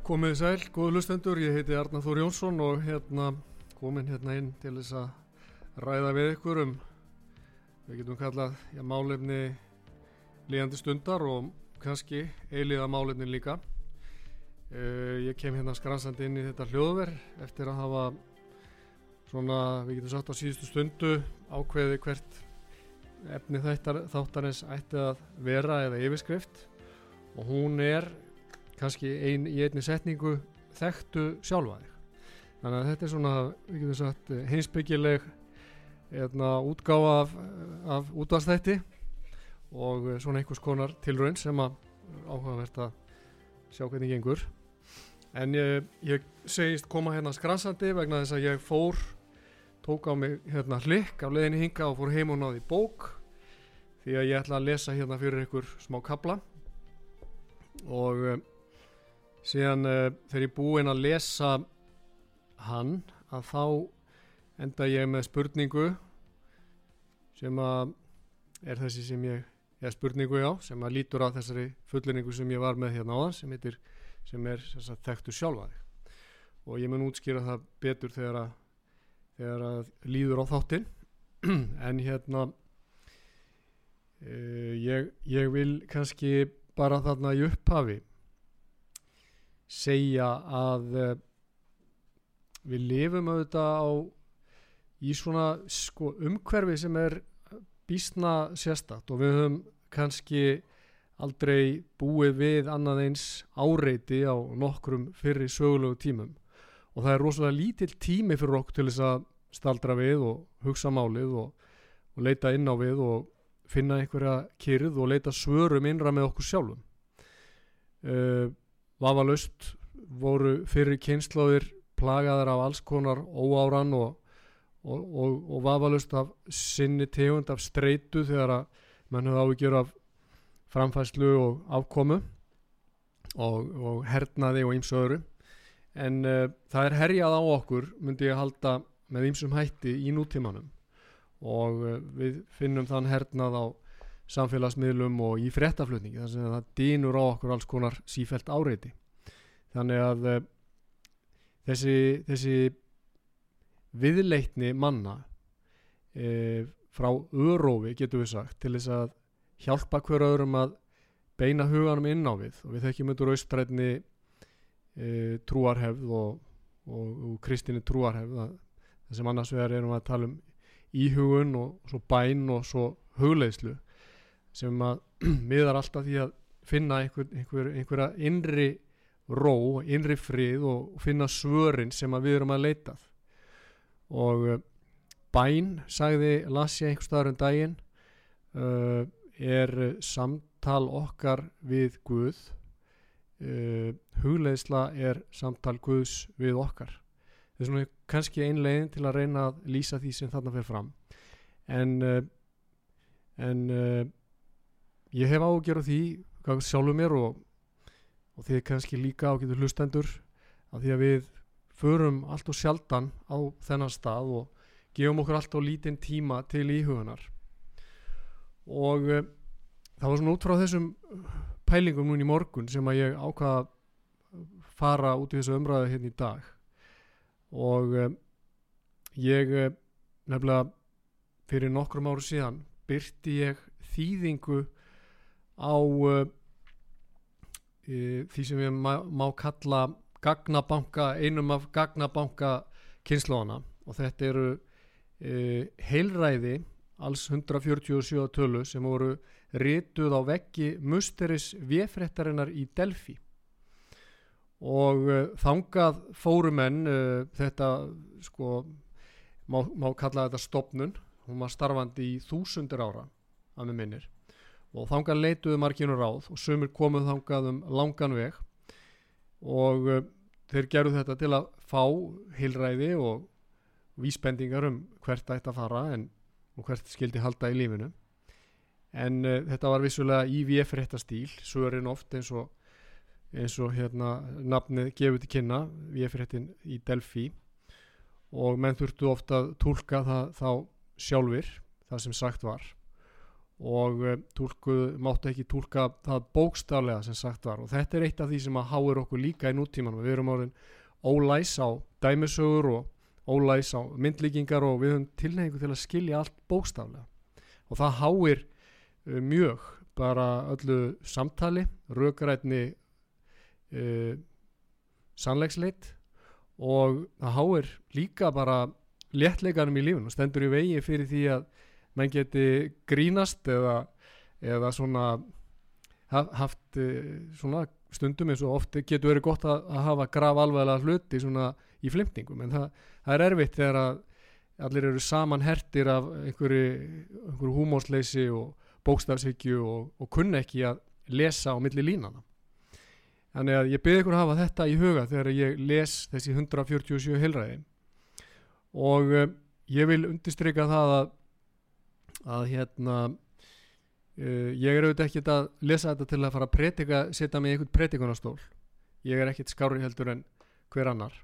Komið sæl, góðu lustendur, ég heiti Arnar Þór Jónsson og hérna komin hérna inn til þess að ræða við ykkur um, við getum kallað, já, málefni líðandi stundar og kannski eiliða málefni líka. Uh, ég kem hérna skransandi inn í þetta hljóðverð eftir að hafa svona, við getum sagt á síðustu stundu ákveði hvert efni þáttar, þáttarins ætti að vera eða yfirskrift og hún er kannski ein, í einni setningu þekktu sjálfa þig. Þannig að þetta er svona, við getum sagt heimsbyggileg eðna, útgáfa af, af útvarstætti og svona einhvers konar tilraun sem að áhugavert að sjá hvernig gengur. En ég, ég segist koma hérna skransandi vegna þess að ég fór tók á mig hérna hlikk af leðinni hinga og fór heim og náði bók því að ég ætla að lesa hérna fyrir ykkur smá kabla og síðan uh, þegar ég búinn að lesa hann að þá enda ég með spurningu sem að er þessi sem ég eða spurningu já, sem að lítur á þessari fullinningu sem ég var með hérna á það sem, heitir, sem er þess að þekktu sjálfa þig. Og ég mun útskýra það betur þegar að, þegar að líður á þáttinn. En hérna uh, ég, ég vil kannski bara þarna í upphafi segja að uh, við lifum auðvitað á í svona sko, umhverfi sem er bísna sérstakt og við höfum kannski aldrei búið við annað eins áreiti á nokkrum fyrri sögulegu tímum. Og það er rosalega lítill tími fyrir okkur til þess að staldra við og hugsa málið og, og leita inn á við og finna einhverja kyrð og leita svörum innra með okkur sjálfum. Uh, vafalust voru fyrir kynnslóðir plagaðar af alls konar óáran og, og, og, og vafalust af sinni tegund af streitu þegar að mann hefði ávíkjur af framfæslu og afkomu og hernaði og ýmsu öðru. En uh, það er herjað á okkur myndi ég halda með ýmsum hætti í nútímanum. Og uh, við finnum þann hernað á samfélagsmiðlum og í frettaflutningi þar sem það dýnur á okkur alls konar sífælt áreiti. Þannig að uh, þessi, þessi viðleitni manna uh, frá örófi getur við sagt til þess að hjálpa hver öðrum að beina huganum inn á við. Og við þekkjum undur austrætni uh, trúarhefð og, og, og kristinni trúarhefð það sem annars vegar erum að tala um íhugun og svo bæn og svo hugleislu sem að miðar alltaf því að finna einhver, einhver, einhverja innri ró, innri frið og finna svörin sem við erum að leitað og uh, bæn, sagði Lassi einhver staðar um daginn uh, er samtal okkar við Guð. Uh, hugleisla er samtal Guðs við okkar. Það er svona kannski ein legin til að reyna að lýsa því sem þarna fyrir fram. En en ég hef ágjör á því sjálfur mér og, og þið kannski líka ágjörður hlustendur að því að við förum allt og sjaldan á þennan stað og gefum okkur allt og lítinn tíma til íhugunar. Og uh, það var svona út frá þessum pælingum núni í morgun sem að ég ákvaða fara út í þessu umræðu hérna í dag. Og uh, ég nefnilega fyrir nokkrum áru síðan byrti ég þýðingu á uh, því sem við má, má kalla gagnabanka, einum af gagnabanka kynnslóðana og þetta eru e, heilræði alls 147 tölu sem voru rituð á veggi musteris viðfrættarinnar í Delfi og uh, þangað fórumenn uh, þetta sko má, má kalla þetta stopnun hún var starfandi í þúsundir ára að með minnir og þangað leituðu marginu ráð og sumir komuð þangað um langan veg. Og uh, þeir gerðu þetta til að fá hilræði og vísbendingar um hvert ætti að fara en, og hvert skildi halda í lífinu. En uh, þetta var vissulega í VF-rétta stíl svörin oft eins og eins og hérna nafnið gefur til kynna VF-réttin í Delphi. Og menn þurftu ofta að tólka það þá sjálfur það sem sagt var og uh, tólkuð máttu ekki tólka það bókstaflega sem sagt var. Og þetta er eitt af því sem að háir okkur líka í nútímanum. Við erum orðin ólæs á dæmisögur og ólæs á myndlíkingar og við höfum tilhengu til að skilja allt bókstaflega. Og það háir uh, mjög bara öllu samtali rökrætni uh, sannleiksleit og það háir líka bara léttleikanum í lífun og stendur í vegi fyrir því að menn geti grínast eða, eða svona haft svona stundum eins og oft getur verið gott að, að hafa graf alveglega hluti svona í flimtingum en það, það er erfitt þegar að allir eru saman hertir af einhverju, einhverju húmósleysi og bókstafshyggju og, og kunna ekki að lesa á milli línana Þannig að ég byrði ykkur að hafa þetta í huga þegar ég les þessi 147 heilræði og uh, ég vil undistrykka það að, að hérna uh, ég er auðvitað ekkert að lesa þetta til að fara að pretika, setja mig í einhvern pretikunastól. Ég er ekkert skári heldur en hver annar.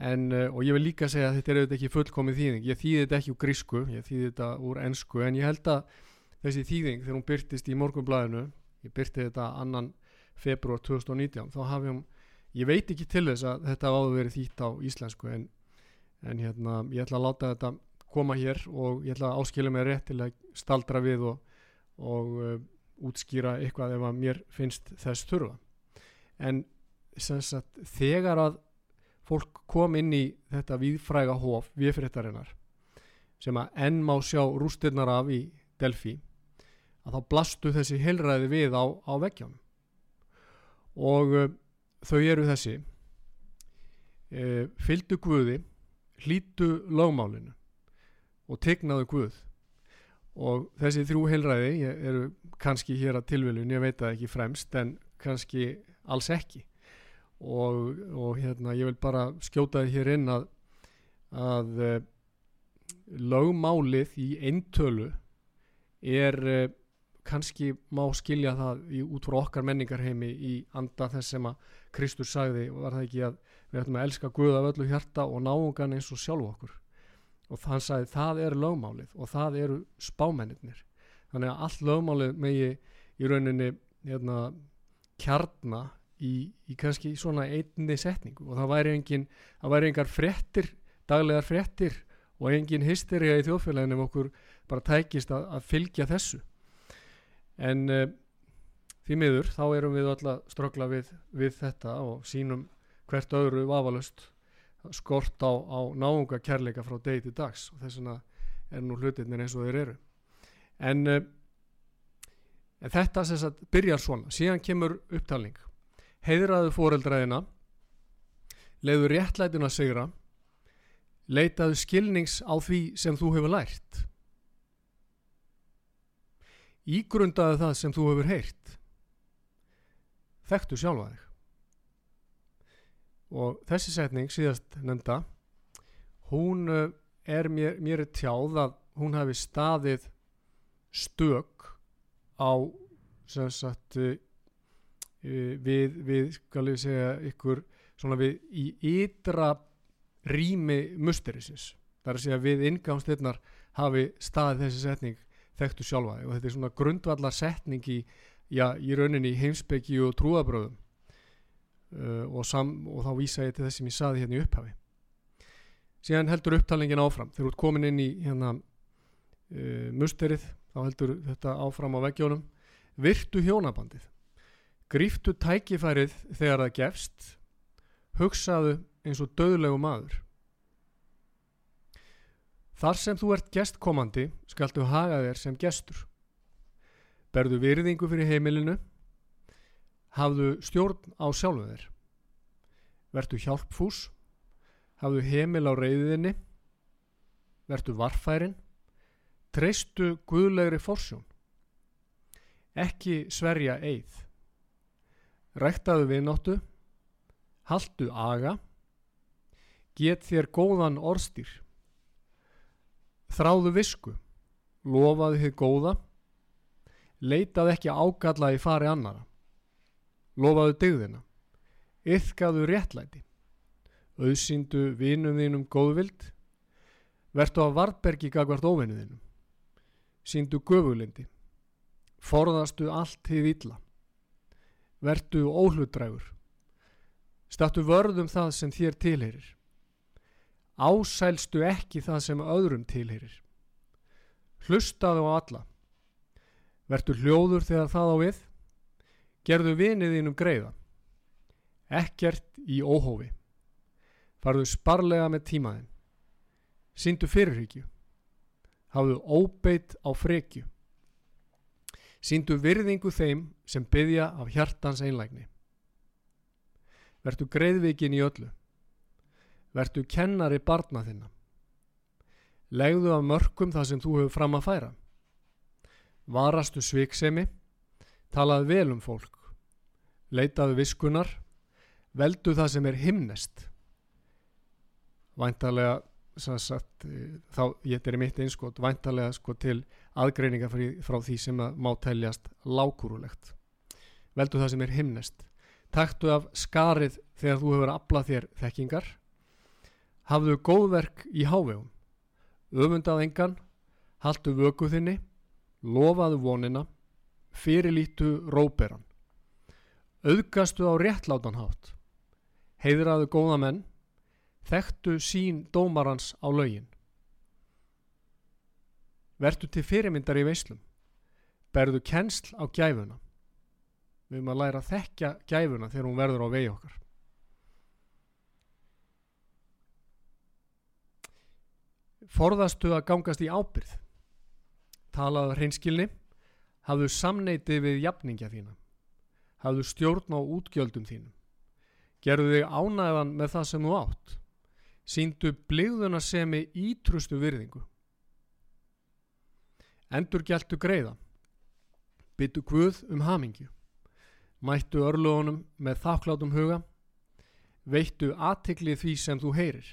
En, uh, og ég vil líka segja að þetta er auðvitað ekki fullkomið þýðing. Ég þýði þetta ekki úr grísku, ég þýði þetta úr ennsku en ég held að þessi þýðing þegar hún byrtist í morgunblæðinu, ég byrti þetta annan februar 2019 þá hafum, ég veit ekki til þess að þetta áður verið þýtt á íslensku en, en hérna ég ætla að láta þetta koma hér og ég ætla að áskilja mig rétt til að staldra við og, og uh, útskýra eitthvað ef að mér finnst þess þurfa. En sagt, þegar að fólk kom inn í þetta viðfræga hóf viðfréttarinnar sem að enn má sjá rústirnar af í Delphi að þá blastu þessi heilræði við á, á veggjónum og uh, þau eru þessi. Uh, fylgdu Guði hlítu lögmálinu og tegnaðu Guð. Og þessi þrjú heilræði eru kannski hér að tilviljun, ég veit það ekki fremst en kannski alls ekki. Og, og hérna ég vil bara skjóta þið hér inn að, að uh, lögmálið í eintölu er kannski má skilja það í, út frá okkar menningarheimi í anda þess sem að Kristus sagði var það ekki að við ætlum að elska Guð af öllu hjarta og náungan eins og sjálf okkur og þann sagði það er lögmálið og það eru spámennir þannig að allt lögmálið megi í rauninni hérna, kjarna í, í kannski svona einni setningu. Og það væri engin það væri engar frettir, daglegar frettir og engin hysteria í þjóðfélaginu ef okkur bara tækist að, að fylgja þessu. En uh, því miður þá erum við alltaf ströggla við, við þetta og sínum hvert öðru vafalust skort á, á náunga kærleika frá degi til dags og þess vegna er nú hlutirnir eins og þeir eru en, uh, en þetta sem sagt byrjar svona síðan kemur upptalning heiðraðu fóreldraðina leiðu réttlætuna sigra leitaðu skilnings á því sem þú hefur lært Ígrundaðu það sem þú hefur heyrt. Þekktu sjálfa þig. Og þessi setning síðast nefnda, hún eh, er mér, mér er tjáð að hún hafi staðið stök á sem sagt eh, við, við skal ég segja ykkur svona við í ytra rými musterisins. Það er að segja við ingámstilnar hafi staðið þessi setning þekktu sjálfa og þetta er svona grundvallar setning í, já, í rauninni heimsbyggi og trúabröðum uh, og, sam, og þá vísa ég til þess sem ég saði hérna í upphafi. Síðan heldur upptalningin áfram. Þegar þú ert komin inn í hérna uh, musterið þá heldur þetta áfram á veggjónum. Virtu hjónabandið. Gríftu tækifærið þegar það gefst. Hugsaðu eins og döðlegu maður. Þar sem þú ert gestkomandi skaltu haga þér sem gestur. Berðu virðingu fyrir heimilinu, hafðu stjórn á sjálfu þér. vertu hjálpfús, hafðu heimil á reyðinni, vertu varfærin, treystu guðlegri forsjón, ekki sverja eið, ræktaðu viðnáttu, haldu aga, get þér góðan orðstýr, þráðu visku, lofaðu þið góða, leitað ekki ágalla í fari annara, lofaðu dygðina, yfkaðu réttlæti, auðsýndu vinum þínum góðvild, vertu á vartbergi gagvart óvinnu þínum, síndu göfulindi, forðastu allt þið illa, vertu óhlutdrægur, stattu vörðum það sem þér tilherir, ásælstu ekki það sem öðrum tilherir, hlustaðu á alla, vertu hljóður þegar það á við, gerðu vinið þínum greiða, ekkert í óhófi, farðu sparlega með tímaðin, síndu fyrirhyggju, hafðu óbeitt á frekju, síndu virðingu þeim sem byggja af hjartans einlægni. Vertu greiðvikin í öllu, vertu kennari barna þinna, legðu af mörgum það sem þú hefur fram að færa, varastu sviksemi, talaðu vel um fólk, leitaðu viskunar, veldu það sem er himnest. Væntalega, sagt, þá ég er mitt einskot, væntalega sko til aðgreininga frá því sem má teljast lákurulegt. Veldu það sem er himnest. Taktu af skarið þegar þú hefur aflað þér þekkingar. Hafðu góðverk í hávegum. Öfundað engan, haldu vöku þinni, lofaðu vonina, fyrirlítu róberan. Auðgastu á réttlátanhátt. Heiðraðu góða menn, þekktu sín dómarans á laugin. Vertu til fyrirmyndar í veislum. Berðu kennsl á gæfuna. Við erum að læra að þekkja gæfuna þegar hún verður á vegi okkar. Forðastu að gangast í ábyrð. Talaðu hreinskilni. Hafðu samneiti við jafningja þína. Hafðu stjórn á útgjöldum þínum. Gerðu þig ánæðan með það sem þú átt. Sýndu bligðuna sem í ítrustu virðingu. Endur gæltu greiða. Byttu Guð um hamingju. Mættu örlugunum með þakklátum huga. Veittu aðtikli því sem þú heyrir.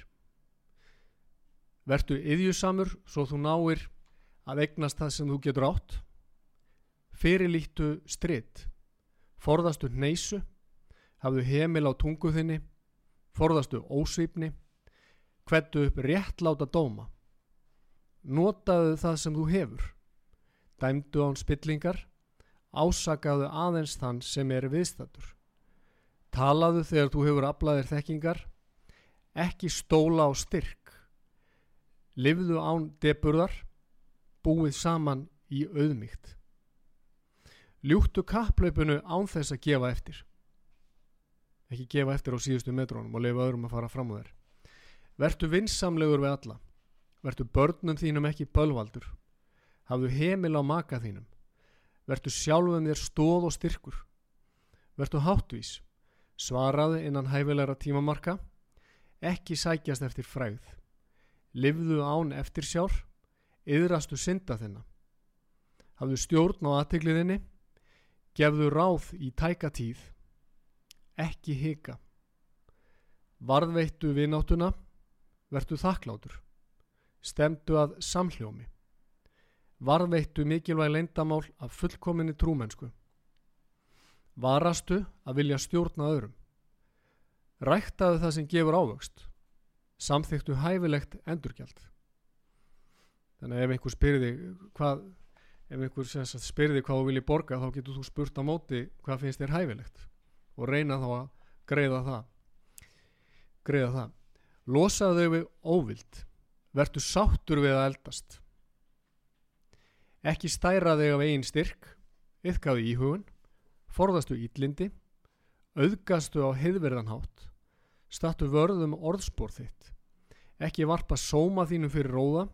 Vertu yðjusamur svo þú náir að eignast það sem þú getur átt. Fyrirlíktu stritt. Forðastu neysu. Hafðu heimil á tungu þinni. Forðastu ósvipni. Hvettu upp réttláta dóma. Notaðu það sem þú hefur. Dæmdu án spillingar. Ásakaðu aðeins þann sem er viðstættur. Talaðu þegar þú hefur aflaðir þekkingar. Ekki stóla á styrk. Livðu án deburðar. Búið saman í auðmygt. Ljúktu kapplaupinu án þess að gefa eftir. Ekki gefa eftir á síðustu metrónum og lefa öðrum að fara fram á þér. Vertu vinsamlegur við alla. Vertu börnum þínum ekki bölvaldur. Hafðu heimil á maka þínum. Vertu sjálfum þér stóð og styrkur. Vertu háttvís. Svaraðu innan hæfilegra tímamarka. Ekki sækjast eftir fræð. Livðu án eftir sjár. Yðrastu synda þinna. Hafðu stjórn á aðtegliðinni. Gefðu ráð í tæka tíð. Ekki hika. Varðveittu vináttuna. Vertu þakklátur. Stemdu að samhljómi. Varðveittu mikilvæg leindamál af fullkominni trúmennsku. Varastu að vilja stjórna öðrum. Ræktaðu það sem gefur ávöxt. Samþyktu hæfilegt endurgjald. Þannig ef einhver spyrði hvað ef einhver spyrði hvað þú vilji borga þá getur þú spurt á móti hvað finnst þér hæfilegt og reyna þá að greiða það. Greiða það. Losaðu þau við óvild. Vertu sáttur við að eldast. Ekki stæra þig af eigin styrk. Yfkaðu íhugun. Forðastu ítlindi auðgastu á heiðverðanhátt statu vörðum orðspór þitt. Ekki varpa sóma þínu fyrir róða.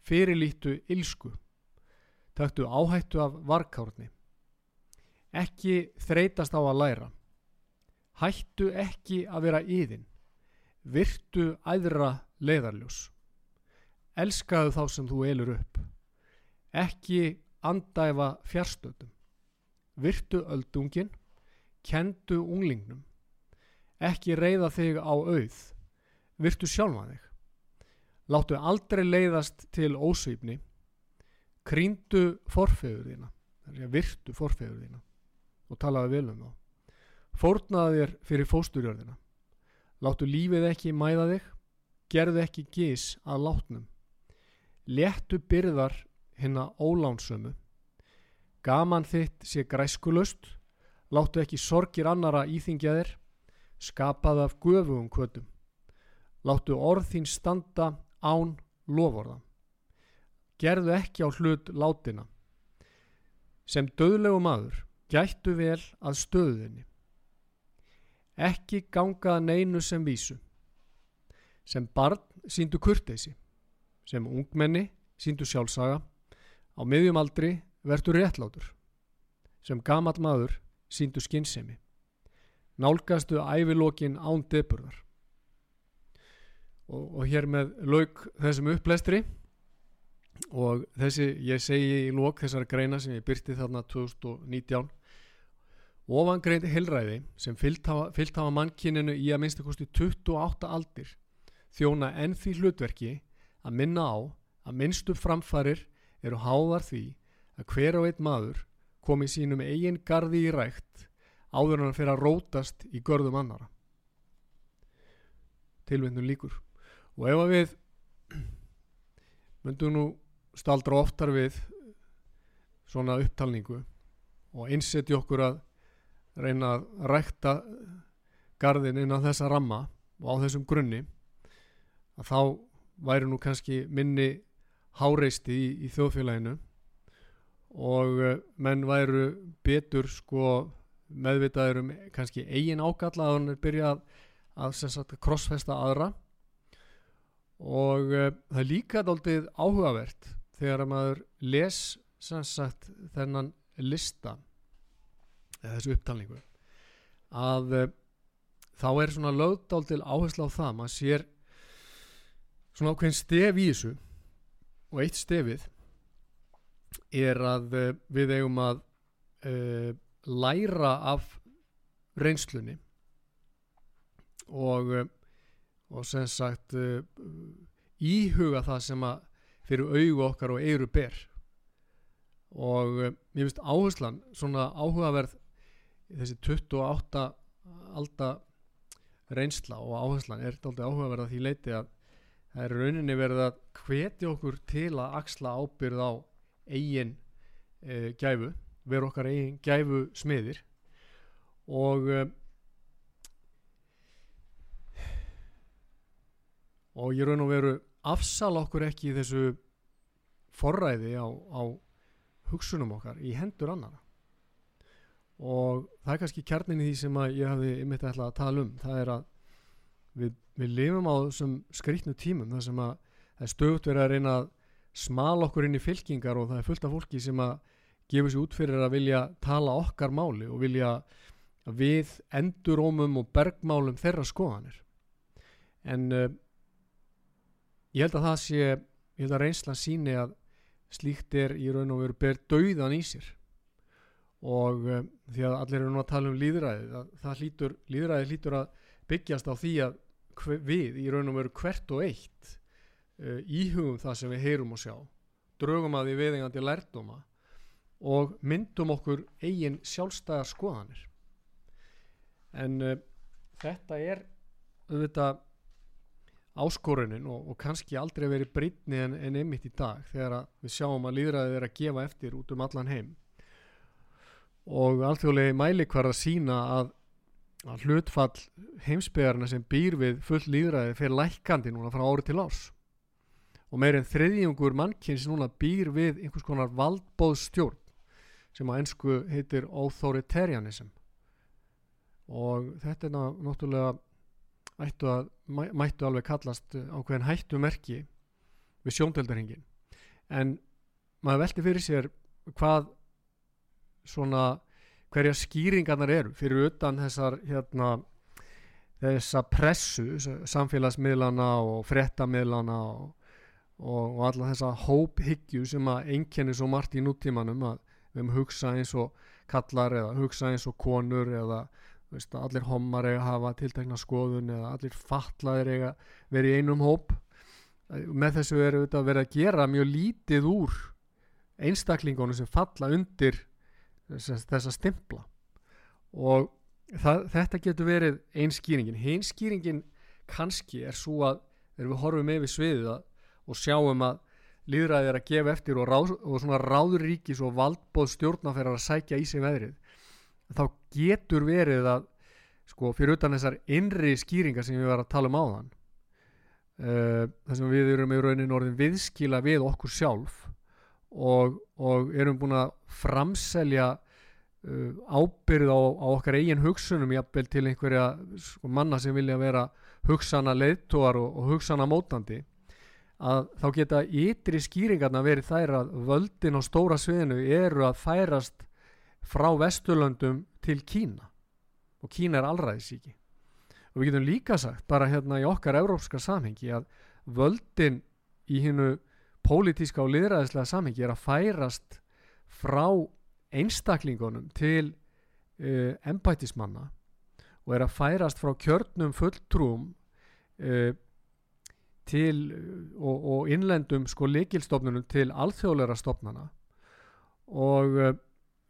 Fyrirlítu ilsku Taktu áhættu af varkárni. Ekki þreytast á að læra. Hættu ekki að vera yðin. Virtu æðra leiðarljós. Elskaðu þá sem þú elur upp. Ekki andæfa fjarstöðum. Virtu öldungin. Kendu unglingnum. Ekki reyða þig á auð. Virtu sjálfa þig. Láttu aldrei leiðast til ósýpni. Kríndu forfeður þína. Virtu forfeður þína. Og talaðu vel um þá. Fórnaðu þér fyrir fósturjörðina. Láttu lífið ekki mæða þig. Gerðu ekki gís að látnum. Léttu byrðar hinna ólánsömu. Gaman þitt sé græskulust. Láttu ekki sorgir annara íþingja þér. Skapaðu af göfugum kvötum. Láttu orð þín standa án lovorða. Gerðu ekki á hlut látina. Sem döðlegu maður gættu vel að stöðinni. Ekki gangaða neinu sem vísu. Sem barn síndu kurteysi. Sem ungmenni síndu sjálfsaga. Á miðjum aldri verður réttlátur. Sem gamat maður síndu skinnsemi. Nálgastu ævilókin án deburðar og, og hér með lauk þessum upplæstri og þessi ég segi í lók þessar greina sem ég byrti þarna 2019 ofangreint helræði sem hafa mannkininu í að minnstakosti 28 aldir þjóna enn því hlutverki að minna á að minnstu framfarir eru háðar því að hver og einn maður komi sínum eigin gardi í rækt áður hann fyrir að rótast í görðum annara tilvindun líkur og ef að við myndum nú staldra oftar við svona upptalningu og einsetja okkur að reyna að rækta gardin innan þessa ramma og á þessum grunni að þá væri nú kannski minni háreisti í, í þjóðfélaginu og eh, menn væru betur sko meðvitaður um kannski eigin ágalla að hann er byrjað að, að krossfesta aðra. Og uh, það er líka doldið áhugavert þegar að maður les sagt, þennan lista eða þessu upptalningu að uh, þá er svona lögdaldil áherslu á það maður sér svona ákveðin stef í þessu og eitt stefið er að uh, við eigum að læra af reynslunni og og sem sagt uh, íhuga það sem að fyrir augu okkar og eiru ber. Og uh, mér finnst áherslan svona áhugaverð þessi 28 alda reynsla og áherslan er alltaf áhugaverð að því leiti að það er rauninni verið að hvetja okkur til að axla ábyrð á eigin e, gæfu vera okkar eigin gæfu smiðir og og ég raun og veru afsala okkur ekki þessu forræði á, á hugsunum okkar í hendur annara og það er kannski kjarnin í því sem ég hafi ætlað að tala um. Það er að við, við lifum á þessum skrítnu tímum þar sem að það er stöðt verið að reyna að smala okkur inn í fylkingar og það er fullt af fólki sem að gefa sér út fyrir að vilja tala okkar máli og vilja við endurómum og bergmálum þeirra skoðanir. En uh, ég held að það sé ég held að reynslan síni að slíkt er í raun og veru ber dauðan í sér. Og um, því að allir eru nú að tala um líðræði það hlýtur, líðræði hlýtur að byggjast á því að við í raun og veru hvert og eitt uh, íhugum það sem við heyrum og sjá draugum að við veðingandi lærdoma og myndum okkur eigin sjálfstæðar skoðanir. En uh, þetta er auðvitað áskorunin og, og kannski aldrei verið breytni en, en einmitt í dag þegar við sjáum að líðræðið er að gefa eftir út um allan heim. Og alþjóðlegi mæli hvar að sína að, að hlutfall heimsbygarna sem býr við full líðræði fyrir lækandi núna frá ári til ás og meirinn þriðjungur mannkynns núna býr við einhvers konar valdbóðstjórn sem á ennsku heitir authoritarianism. Og þetta er náttúrulega ættu að, mættu alveg kallast uh, ákveðin hættumerki við sjóndeldarhingin en maður velti fyrir sér hvað svona hverja skýringarnar eru fyrir utan þessar hérna þessa pressu samfélagsmiðlana og frettammiðlana og, og, og alla þessa hóphyggju sem að einkenni svo margt í núttímanum að við höfum hugsa eins og kallar eða hugsa eins og konur eða veist, allir homar eiga að hafa tiltekna skoðun eða allir fatlaðir eiga verið í einum hóp. Með þessu er þetta verið að gera mjög lítið úr einstaklingunum sem falla undir þessa, stimpla. Og það, þetta getur verið einn skýringin. Hinn skýringin kannski er svo að þegar við horfum yfir sviðið og sjáum að líðræðið er að gefa eftir og, ráð, og svona ráðuríkis og valdbóð stjórnaferðar að sækja í sig veðrið þá getur verið að sko fyrir utan þessar innri skýringar sem við varum að tala um áðan uh, þar sem við erum í raunin orðin viðskila við okkur sjálf og, og erum búin að framselja uh, ábyrð á, á okkar eigin hugsunum jafnvel til einhverja sko, manna sem vilja vera hugsana leiðtóar og, og hugsana mótandi að þá geta ytri skýringarna verið þær að völdin á stóra sviðinu eru að færast frá Vesturlöndum til Kína. Og Kína er allræðisíki og við getum líka sagt bara hérna í okkar európska samhengi að völdin í hinnu pólitíska og liðræðislega samhengi er að færast frá einstaklingunum til uh, embætismanna og er að færast frá kjörnum fulltrúum uh, til og, og innlendum sko leikilstofnunum til alþjóðleira stofnana. Og, uh,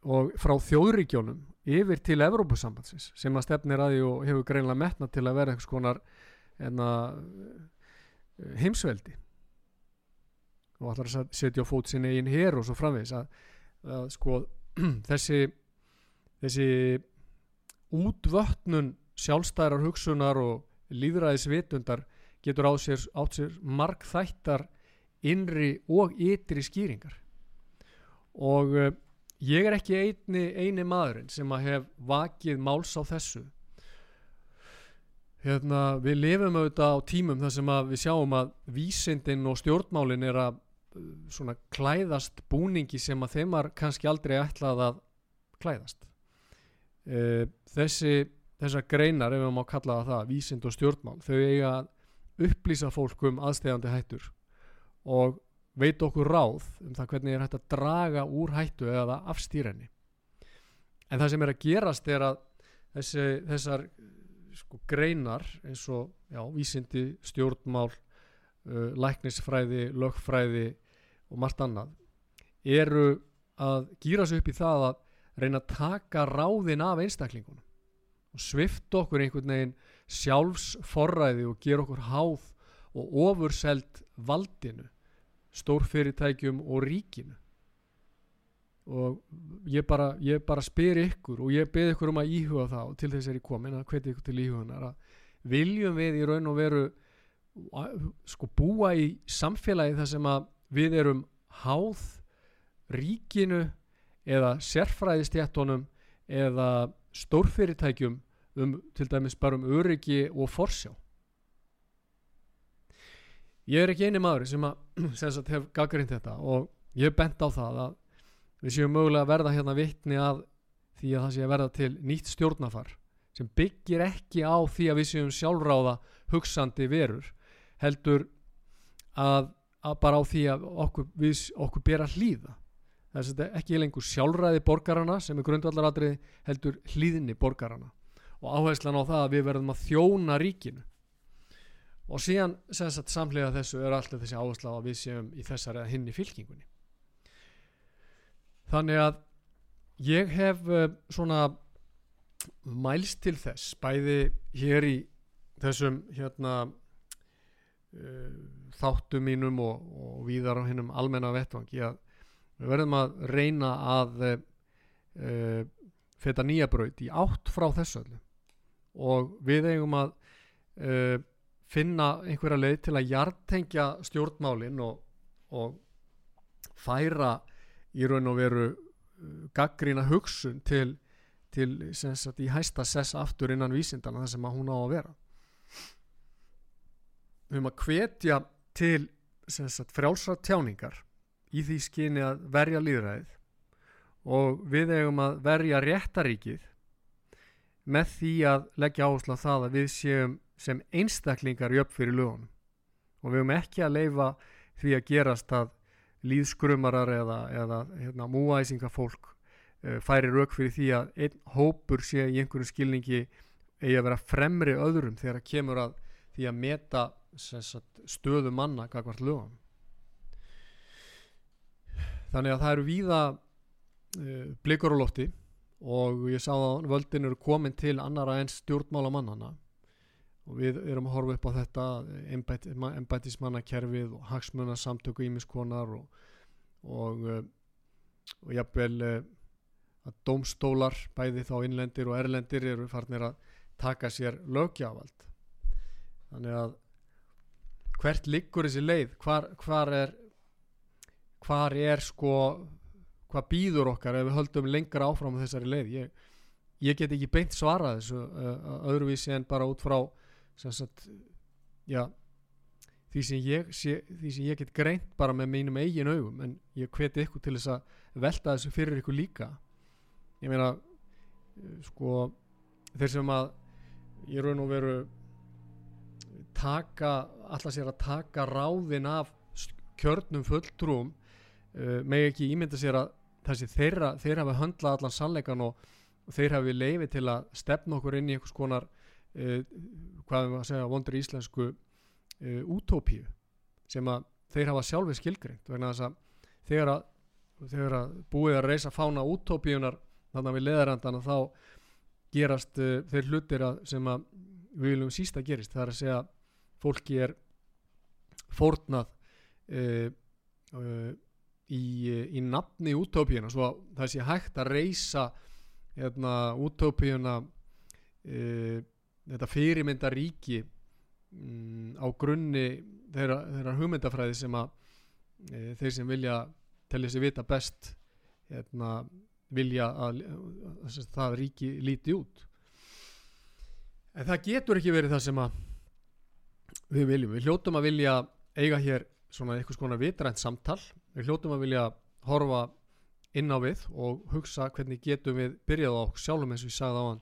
og frá þjóðríkjónum yfir til Evrópusambansins sem að stefnir að því og hefur greinlega metna til að vera einhvers konar enna, heimsveldi. Og ætlar að setja á fót sinni einn hér og svo framvegs að, að sko þessi þessi útvötnun sjálfstæðar hugsunar og líðræðisvitundar getur á sér, átt sér markþættar innri og ytri skýringar. Og uh, ég er ekki eini, eini maðurinn sem að hef vakið máls á þessu. Hérna við lifum auðvitað á tímum þar sem að við sjáum að vísindin og stjórnmálin er að svona klæðast búningi sem að þeim var kannski aldrei ætlað að klæðast. Uh, þessi þessar greinar, ef við má kalla það það vísind og stjórnmál, þau eiga að upplýsa fólk um aðstegandi hættur. Og veit okkur ráð um það hvernig er hægt að draga úr hættu eða afstýrenni en það sem er að gerast er að þessi, þessar sko, greinar eins og já, vísindi, stjórnmál uh, læknisfræði, lögfræði og margt annað eru að gýra sig upp í það að reyna að taka ráðin af einstaklingunum og svifta okkur einhvern veginn sjálfsforræði og gera okkur háð og ofurseld valdinu stórfyrirtækjum og ríkinu. Og ég bara, ég bara spyr ykkur og ég beð ykkur um að íhuga og til þess er ég komin að hveti ykkur til íhugunar að viljum við í raun og veru sko búa í samfélagi þar sem að við erum háð ríkinu eða sérfræðistjættunum eða stórfyrirtækjum um til dæmis bara um öryggi og forsjá. Ég er ekki eini maður sem að sem sagt hef gaggrind þetta og ég er bent á það að við séum mögulega að verða hérna vittni að því að það sé að verða til nýtt stjórnafar sem byggir ekki á því að við séum sjálfráða hugsandi verur heldur að að bara á því að okkur, við, okkur ber að hlýða. Þess að þetta ekki er lengur sjálfræði borgarana sem er grundvallaradrið heldur hlýðinni borgarana og áherslan á það að við verðum að þjóna ríkinu og síðan sagt, samlega þessu er alltaf þessi áhersla að við séum í þessari að hinni fylkingunni. Þannig að ég hef uh, svona mælst til þess bæði hér í þessum hérna uh, þáttum mínum og, og víðar á hinnum almenna vettvangi að við verðum að reyna að uh, feta nýja braut í átt frá þessu öllu. Og við eigum að uh, finna einhverja leið til að hjartengja stjórnmálin og, og færa í raun og veru gaggrína hugsun til, til sagt, í hæsta sess aftur innan vísindana þar sem að hún á að vera. Við höfum að hvetja til frjálsra tjáningar í því skyni að verja líðræðið og við eigum að verja réttaríkið með því að leggja áherslu á það að við séum sem einstaklingar jöfn fyrir lögunum. Og við höfum ekki að leifa því að gerast að líðskrumarar eða, eða hérna, múæsinga fólk uh, færi rauk fyrir því að einn hópur sé í einhverjum skilningi eigi að vera fremri öðrum þegar það kemur að því að meta sagt, stöðu manna kakvart lögum þannig að það eru víða uh, blikur á lofti og ég sá að völdin eru komin til annara en stjórnmála mannana og við erum að horfa upp á þetta embætismannakerfið og hagsmunarsamtöku ímiskonar og, og, eh, og jafnvel eh, að domstólar bæði þá innlendir og erlendir eru farnir að taka sér lögjavald þannig að hvert liggur þessi leið? Hvar, hvar er hvar er sko hvað býður okkar ef við höldum lengra áfram á þessari leið? Ég, ég get ekki beint svara þessu uh, öðruvísi en bara út frá sagt, já, því, sem ég, sé, því sem ég get greint bara með mínum eigin augum en ég hveti ykkur til þess að velta þessu fyrir ykkur líka. Ég meina sko þeir sem að ég raun og veru taka alltaf sér að taka ráðin af kjörnum fulltrúum uh, með ekki ímynda sér að þessi þeirra, þeir hafi höndlað allan sannleikan og, og þeir hafi leiði til að stefna okkur inn í einhvers konar uh, hvað við að segja vondur íslensku uh, útópíu sem að þeir hafa sjálfi skilgreint vegna þess að þegar að, þegar að búið að reysa fána útópíunar þannig að við leðarandana þá gerast uh, þeir hlutir að, sem að við viljum sísta gerist. Það er að segja fólki er fórnað í, í nafni útópíuna svo að það sé hægt að reysa hérna, útópíuna e, þetta fyrirmynda ríki mm, á grunni þeirra, þeirra hugmyndafræði sem að e, þeir sem vilja telja sér vita best hérna, vilja að, að, að það ríki líti út. En það getur ekki verið það sem að við viljum, við hljótum að vilja eiga hér svona eitthvað svona vitrænt samtal. Við hljótum að vilja horfa inn á við og hugsa hvernig getum við byrjað á sjálfum eins og ég sagði á hann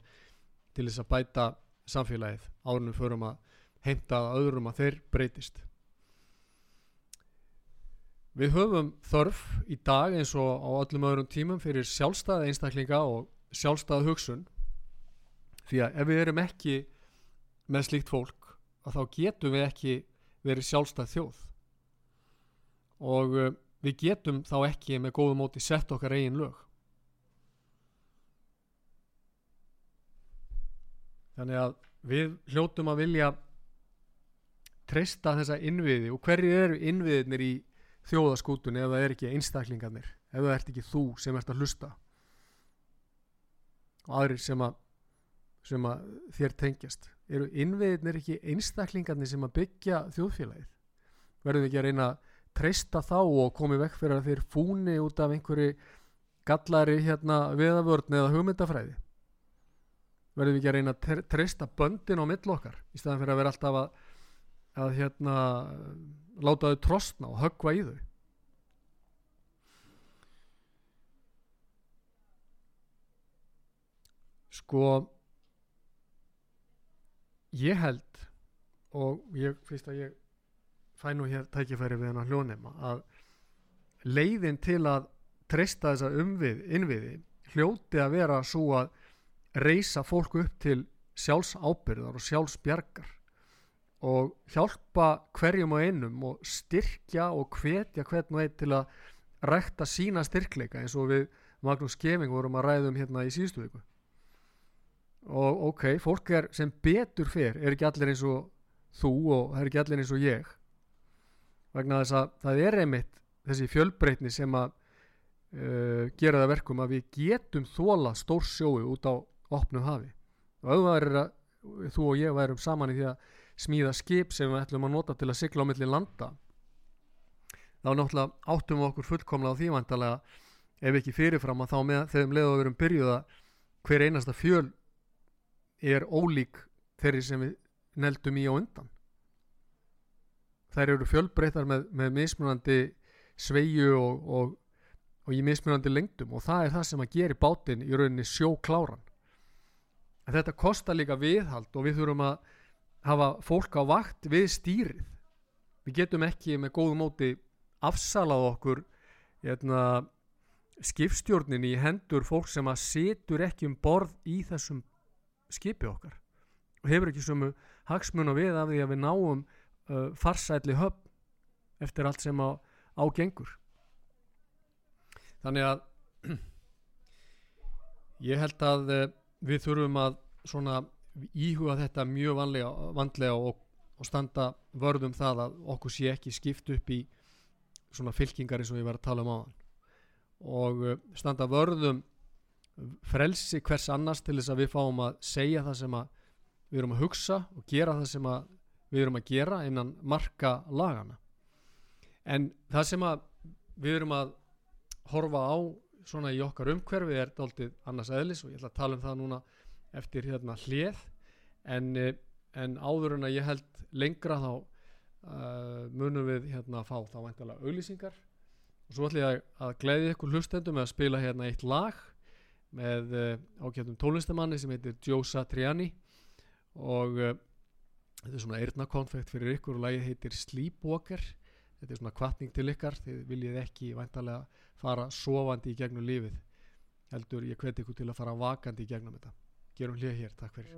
til þess að bæta samfélagið árunum förum að heimta að öðrum að þeir breytist. Við höfum þörf í dag eins og á öllum öðrum tímum fyrir sjálfstæða einstaklinga og sjálfstæða hugsun. Því að ef við erum ekki með slíkt fólk að þá getum við ekki verið sjálfstæð þjóð. Og uh, við getum þá ekki með góðu móti sett okkar eigin lög þannig að við hljótum að vilja treysta þessa innviði. Og hverju eru innviðinir í þjóðaskútunni ef það er ekki einstaklingarnir? Ef það ert ekki þú sem ert að hlusta. Og aðrir sem að, sem að þér tengjast. Eru innviðinir ekki einstaklingarnir sem að byggja þjóðfélagið? Verðum við ekki að reyna að treysta þá og komið vekk fyrir að þeir fúni út af einhverju gallari hérna viðavörn eða hugmyndafræði verðum við ekki að reyna að treysta böndin á millokkar í staðan fyrir að vera alltaf að, að hérna láta þau trostna og höggva í þau. Sko ég held og ég finnst að ég fæ nú hér tækifæri við hennar hljónema að leiðin til að treysta þessa umvið, innviði hljóti að vera svo að reysa fólk upp til sjálfs ábyrðar og sjálfs bjargar og hjálpa hverjum og einum og styrkja og hvetja hvern og einn til að rækta sína styrkleika eins og við Magnús Skeving vorum að ræðum hérna í síðustu viku. Og ok, fólk er sem betur fyrr er ekki allir eins og þú og er ekki allir eins og ég. Vegna þess að það er einmitt þessi fjölbreytni sem að uh, gera það verkum að við getum þóla stór sjói út á opnu hafi. Og að þú og ég værum saman í því að smíða skip sem við ætlum að nota til að sigla á milli landa þá náttúrulega áttum við okkur fullkomlega á því vantalega ef ekki fyrirfram að þá með þeim leðu að verum byrjuða hver einasta fjöl er ólík þeirri sem við neldum í á undan. Þær eru fjölbreyttar með, með mismunandi sveiju og, og, og í mismunandi lengdum og það er það sem að gera bátinn í rauninni sjókláran en þetta kostar líka viðhald og við þurfum að hafa fólk á vakt við stýrið. Við getum ekki með góðu móti afsalað okkur hérna, skipstjórnin í hendur fólk sem að setur ekki um borð í þessum skipi okkar og hefur ekki sumu hagsmun og við af því að við náum uh, farsætli höfn eftir allt sem á, ágengur þannig að ég held að uh, við þurfum að svona íhuga þetta mjög vanlega, vanlega og, og standa vörðum það að okkur sé ekki skipt upp í svona fylkingar eins og ég var að tala um áðan. Og uh, standa vörðum frelsi hvers annars til þess að við fáum að segja það sem að við erum að hugsa og gera það sem að við erum að gera innan marka lagana en það sem að við erum að horfa á svona í okkar umhverfi er dáltið annars eðlis og ég ætla að tala um það núna eftir hérna hlið. En, eh, en áður en að ég held lengra þá uh, munum við hérna að fá þá væntalega auglýsingar. Og svo ætlum ég að gleyði ykkur hlustendum að spila hérna eitt lag með uh, ákjöndum tónlistamanni sem heitir Joe Satriani og uh, þetta er svona eirnakonfekt fyrir ykkur og lagið heitir Sleepwalker þetta er svona kvartning til ykkar. Þið viljið ekki væntalega fara sofandi í gegnum lífið. Heldur ég hveti ykkur til að fara vakandi í gegnum þetta. Gerum hlýja hér, takk fyrir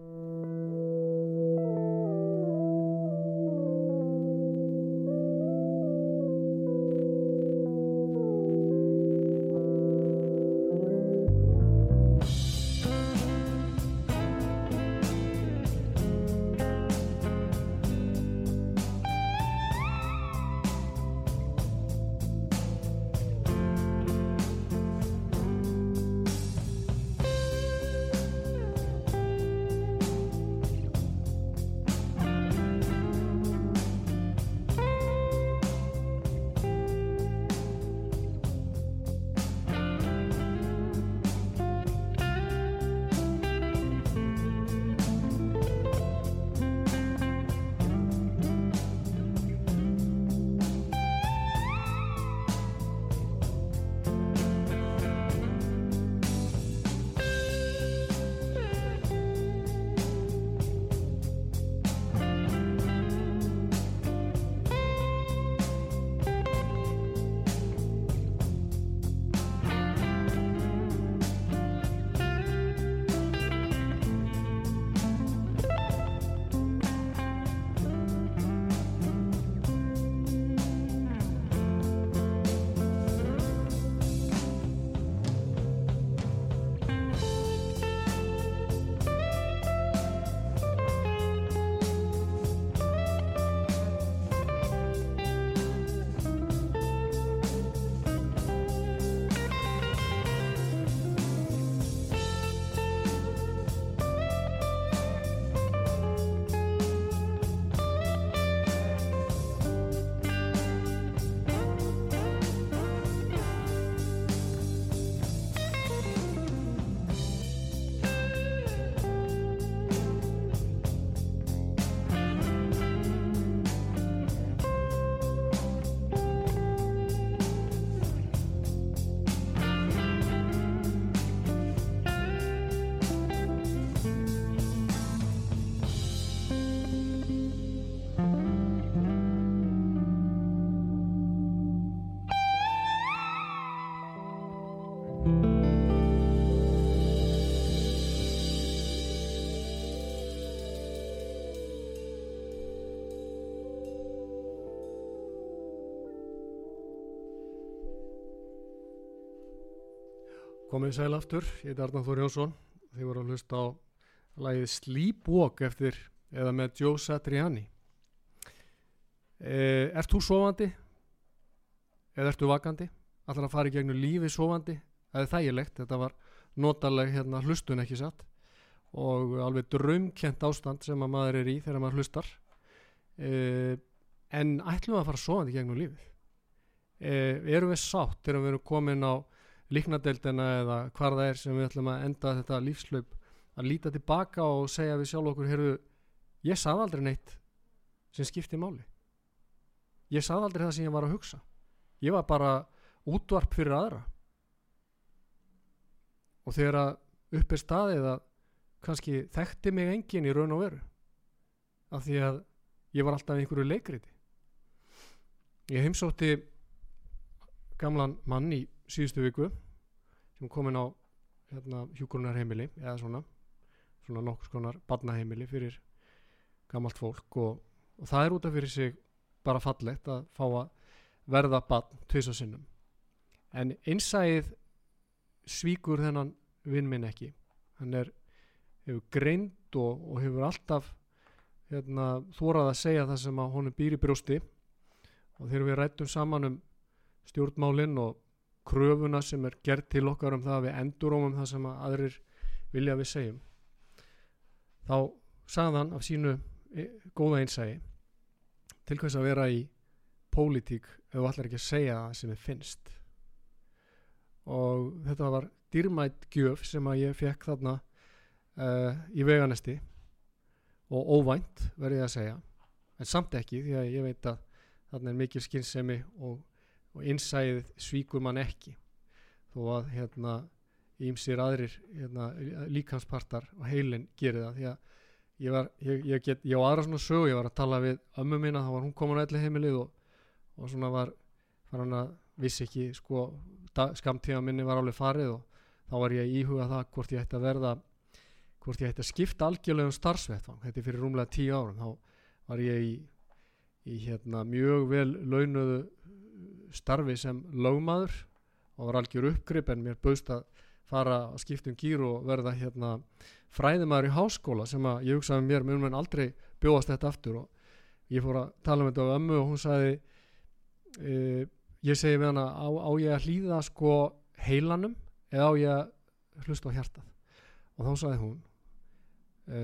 Komið sæl aftur, ég heit Arnáð Þór Jónsson Þið voru að hlusta á lagið Sleepwalk eftir eða með Joe Satriani e, Ert þú sofandi? Eða ertu vakandi? Allar að fara í gegnum lífi sofandi? Það er þægilegt, þetta var notaleg hérna hlustun ekki satt og alveg draumkjent ástand sem að maður er í þegar maður hlustar e, en ætlum að fara sofandi gegnum lífið e, erum við sátt þegar við erum komin á líknadeildina eða hvar það er sem við ætlum að enda þetta lífslaup að líta tilbaka og segja við sjálf okkur heyrðu, ég sað aldrei neitt sem skipti máli. Ég sað aldrei það sem ég var að hugsa. Ég var bara útvarp fyrir aðra. Og þegar að upp er staðið að kannski þekkti mig engin í raun og veru af því að ég var alltaf einhverju leikriti. Ég heimsótti gamlan mann í síðustu viku sem komin á hérna, hjúgrunarheimili eða svona svona nokkus konar badnaheimili fyrir gammalt fólk og, og það er út af fyrir sig bara fallegt að fá að verða badn tvisa sinnum. En einsæðið svíkur þennan vinn minn ekki. Hann er hefur greind og, og hefur alltaf hérna, þórað að segja það sem að honum býr í brjósti. Og þegar við rættum saman um stjórnmálinn og kröfuna sem er gert til okkar um það að við endurómum það sem að aðrir vilja við segjum. Þá sagðan af sínu e, góða einsægi til hvers að vera í pólitík ef þú ætlar ekki að segja það sem þið finnst? Og þetta var dýrmætt gjöf sem að ég fekk þarna uh, í veganesti. Og óvænt verði ég að segja en samt ekki því að ég veit að þarna er mikil skinnsemi og, og innsæðið svíkur mann ekki. Þó að hérna ímsir aðrir hérna, líkanspartar og heilin gerir það. Því að ég var, ég, ég get, ég á aðra svona sög ég var að tala við ömmu mína þá var hún komin á elli heimilið og, og svona var faran að vissi ekki sko skamtíða minni var alveg farið og þá var ég að íhuga það hvort ég ætti að verða hvort ég ætti að skipta algjörlega um starfsvettvang. Þetta er fyrir rúmlega tíu árum. Þá var ég í, í hérna, mjög vel launuðu starfi sem lögmaður og var algjör uppgrip en mér bauðst að fara að skipta um gýr og verða hérna fræðimæður í háskóla sem að ég hugsaði mér, mér mun aldrei bjóðast þetta aftur og ég fór að tala um þetta á ömmu og hún sagði e, ég segi við hana á, á ég að hlýða sko heilanum eða á ég að hlusta á hjartað? Og þá sagði hún e,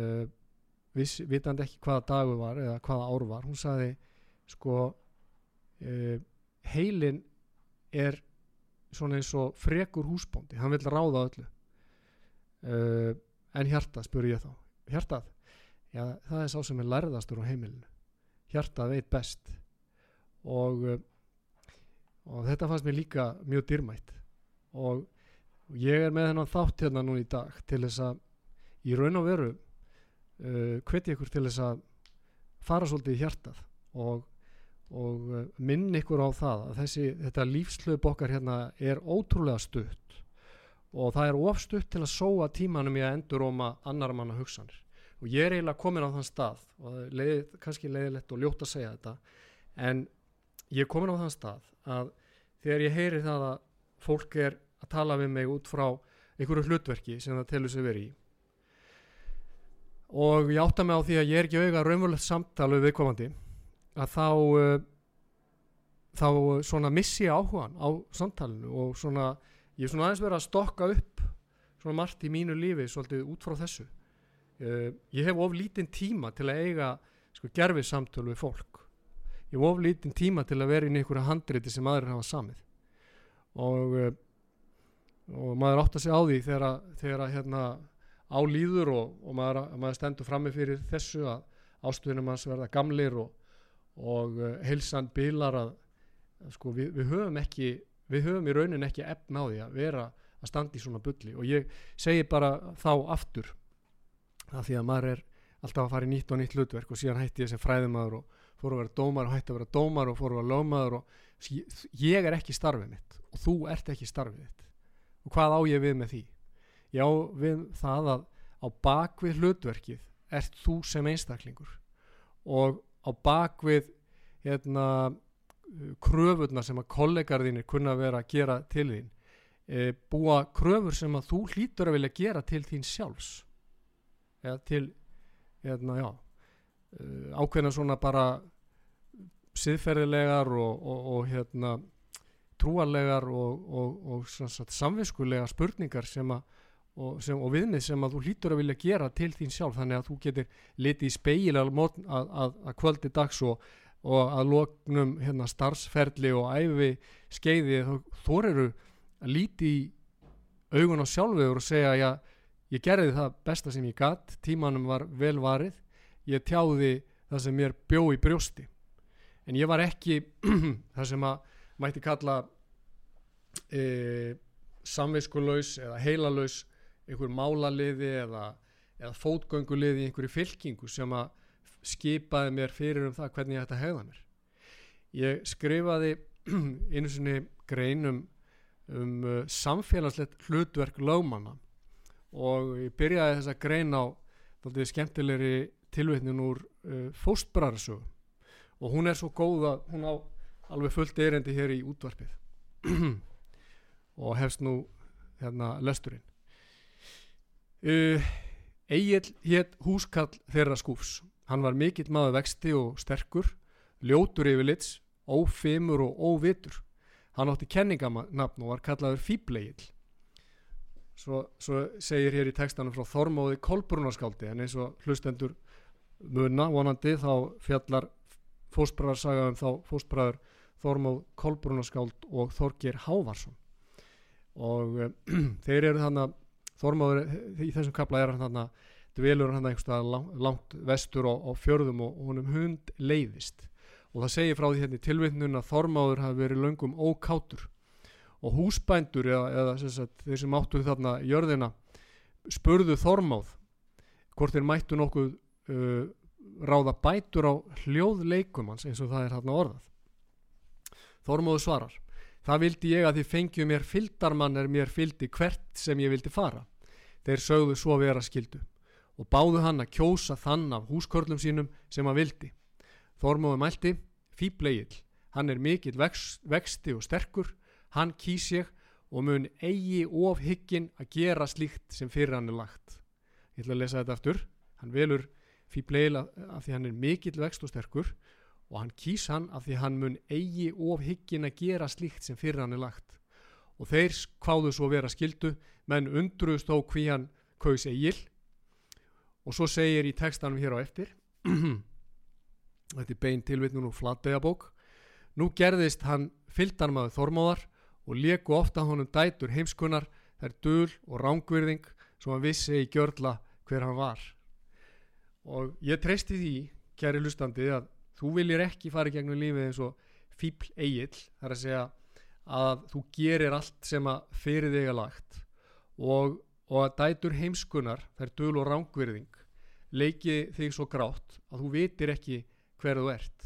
viss, vitandi ekki hvaða dagu var eða hvaða ár var, hún sagði sko e, heilin er svona eins og frekur húsbóndi hann vil ráða öllu. Uh, en hjartað spur ég þá. Hjartað, já það er sá sem er lærðastur á heimilinu. Hjartað veit best. Og, uh, og þetta fannst mér líka mjög dýrmætt. Og, ég er með hennan þátt hérna núna í dag til þess að í raun og veru uh, hveti ykkur til þess að fara svolítið í hjartað og og uh, minn ykkur á það að þessi, þetta lífslöp okkar hérna er ótrúlega stutt. Og það er ofstutt til að sóa tímanum í að endur óma annar manna hugsanir. Og ég er eiginlega komin á þann stað og það er leið, kannski leiðilegt og ljótt að segja þetta en ég er komin á þann stað að þegar ég heyri það að fólk er að tala við mig út frá einhverju hlutverki sem það telur sig verið í. Og ég átta mig á því að ég er ekki auðvitað raunverulegt samtala við viðkomandi að þá uh, þá svona missi áhugan á samtalenu og svona ég er svona aðeins verið að stokka upp svona margt í mínu lífi svolítið út frá þessu. Uh, ég hef of lítinn tíma til að eiga sko gerfið samtölu við fólk. Ég hef of lítinn tíma til að vera inn í einhverja handriti sem aðrir hafa samið. Og uh, og maður átt að segja á því þegar, þegar hérna álýður og, og maður, maður stendur frammi fyrir þessu að ástuðinum hans verða gamlir og og uh, heilsan bilar að sko við, við höfum ekki við höfum í raunin ekki efna á því að vera að standa í svona bulli. Og ég segi bara þá aftur að því að maður er alltaf að fara í nýtt og nýtt hlutverk og síðan hætti ég sem fræðumadur og fór að vera dómar og hætti að vera dómar og fór að vera lögmaður og ég er ekki starfið mitt og þú ert ekki starfið mitt og hvað á ég við með því? Ég á við það að á bakvið hlutverkið ert þú sem einstaklingur. Og á bakvið hérna, kröfurna sem að kollegarðinir kunna vera að gera til þín. E, búa kröfur sem að þú hlýtur að vilja gera til þín sjálfs. Eða til hérna, já, e, ákveðna svona bara siðferðilegar og, og, og hérna, trúarlegar og, og samviskulegar spurningar sem að og, sem, og viðmið sem að þú hlýtur að vilja gera til þín sjálf. Þannig að þú getur litið í speil að, að, að kvöldi dags og, og að loknum hérna, starfsferli og æfi skeiði þó eru að líti í augun á sjálfur og segja já, ég gerði það besta sem ég gatt tímanum var vel varið. Ég tjáði það sem mér bjó í brjósti. En ég var ekki það sem að mætti kalla e, samviskulegs eða heilalös einhver málaliði eða, eða fótgönguliði í einhverju fylkingu sem að skipaði mér fyrir um það hvernig ég ætti að hegða mér. Ég skrifaði einu sinni greinum um uh, samfélagslegt hlutverk lögmanna og ég byrjaði þessa grein á þáttið skemmtilegri tilvitnin úr uh, fóstbræðarsögu og hún er svo góð að hún á alveg fullt erendi hér í útvarpið. Og hefst nú hérna lesturinn uh, Egil hétt húskall þeirra skúfs. Hann var mikill maður vexti og sterkur ljótur yfir lits ófimur og óvitur. Hann átti kenninganapn og var kallaður Fíblegil svo, svo segir hér í textanum frá Þormóði Kolbrunarskáldi en eins og hlustendur muna vonandi þá fjallar fósbræðarsaga um þá fósbræður Þormóð Kolbrunaskáld og Þorgir Hávarsson. Og uh, þeir eru þannig að Þormóður í þessum kapla er hann þannig að dvelur hann einhverstað langt, vestur á, á fjörðum og, og honum hund leiðist. Og það segir frá því hérna í tilvittnun að Þormóður hafi verið löngum ókátur. Og húsbændur eða, eða sagt, þeir sem áttu þarna jörðina spurðu Þormáð hvort þeir mættu nokkuð uh, ráða bætur á hljóðleikum hans eins og það er hérna orðað. Þormáðu svarar það vildi ég að þið fengju mér fyldarmann er mér fyldi hvert sem ég vildi fara. Þeir sögðu svo vera skildu og báðu hann að kjósa þann af húskörlum sínum sem hann vildi. Þormáðu mælti fýblegil hann er mikill vex, vexti og sterkur hann kýs ég og mun eigi ofhyggin að gera slíkt sem fyrir hann er lagt. Ég ætla að lesa þetta aftur. Hann velur fýbleil af því hann er mikill vext og sterkur og hann kýs hann af því hann mun eigi ofhyggin að gera slíkt sem fyrir hann er lagt. Og þeir kváðu svo vera skildu menn undruðst þó hví hann kaus eigil og svo segir í textanum hér á eftir þetta er bein tilvitnun og flattegabók nú gerðist hann fylgdarmaður Þormáðar og leku ofta honum dætur heimskunnar þær dul og rángvirðing sem hann vissi í gjörla hver hann var og ég treysti því kæri hlustandi að þú viljir ekki fara í gegnum lífið eins og fíbl eigill þar að segja að þú gerir allt sem að fyrir þig að lagt og, og að dætur heimskunnar þær dul og rángvirðing leiki þig svo grátt að þú vitir ekki hver þú ert.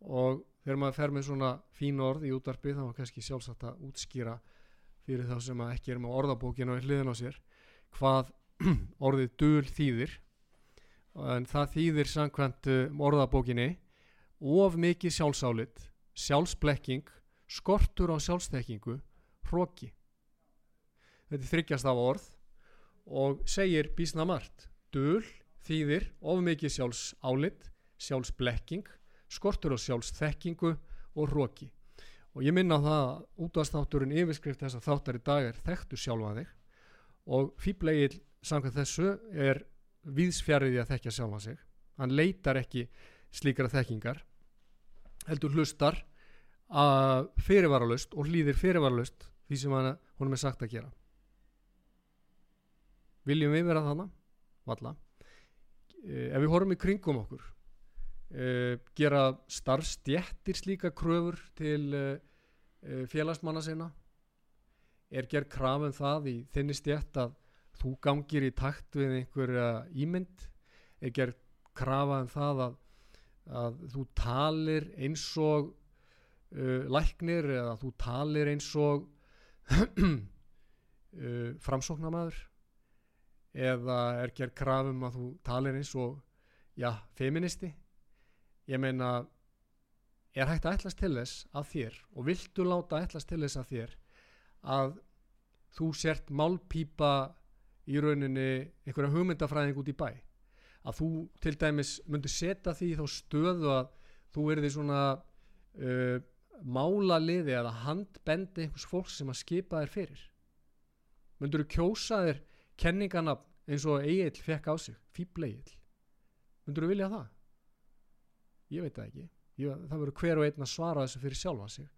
Og þegar maður fer með svona fín orð í útvarpi þá er kannski sjálfsagt að útskýra fyrir þá sem ekki er með orðabókinu í hliðin á sér hvað orðið dul þýðir en það þýðir samkvæmt uh, orðabókinni of mikið sjálfsálit sjálfsblekking skortur á sjálfstekkingu hróki þetta er þryggjast af orð og segir bísna margt. Dul þýðir of mikið sjálfsálit sjálfsblekking skortur og sjálfsþekkingu og hróki og ég minna það að útastátturinn yfirskrift þess að þáttar í dag er þekktu sjálfa þig. Og fýblegil samkvæmt þessu er viðsfjariði að þekkja sjálfa sig. Hann leitar ekki slíkara þekkingar heldur hlustar að fyrirvaralust og hlýðir fyrirvaralust því sem hann, honum er sagt að gera. Viljum við vera þannig? Valla ef við horfum í kringum okkur uh, gera starfstjettir slíka kröfur til uh, félagsmanna sinna? Er gerð krafum það í þinni stjett að þú gangir í takt við einhverja ímynd er gerð krafa um það að, að þú talir eins og uh, læknir eða þú talir eins og uh, framsóknamaður eða er gerð krafum að þú talir eins og já, feministi? Ég meina er hægt að ætlast til þess að þér og viltu láta ætlast til þess að þér að þú sért málpípa í rauninni einhverja hugmyndafræðing út í bæ. Að þú til dæmis myndir setja því þá stöðu að þú erði svona uh, málaliði eða handbendi einhvers fólks sem að skipa þér fyrir. Myndur þú kjósa þér kenningana eins og Egil fekk á sig fýbla Egil myndur þú vilja það? Ég veit það ekki. Ég, það verður hver og einn að svara þessu fyrir sjálfa sig.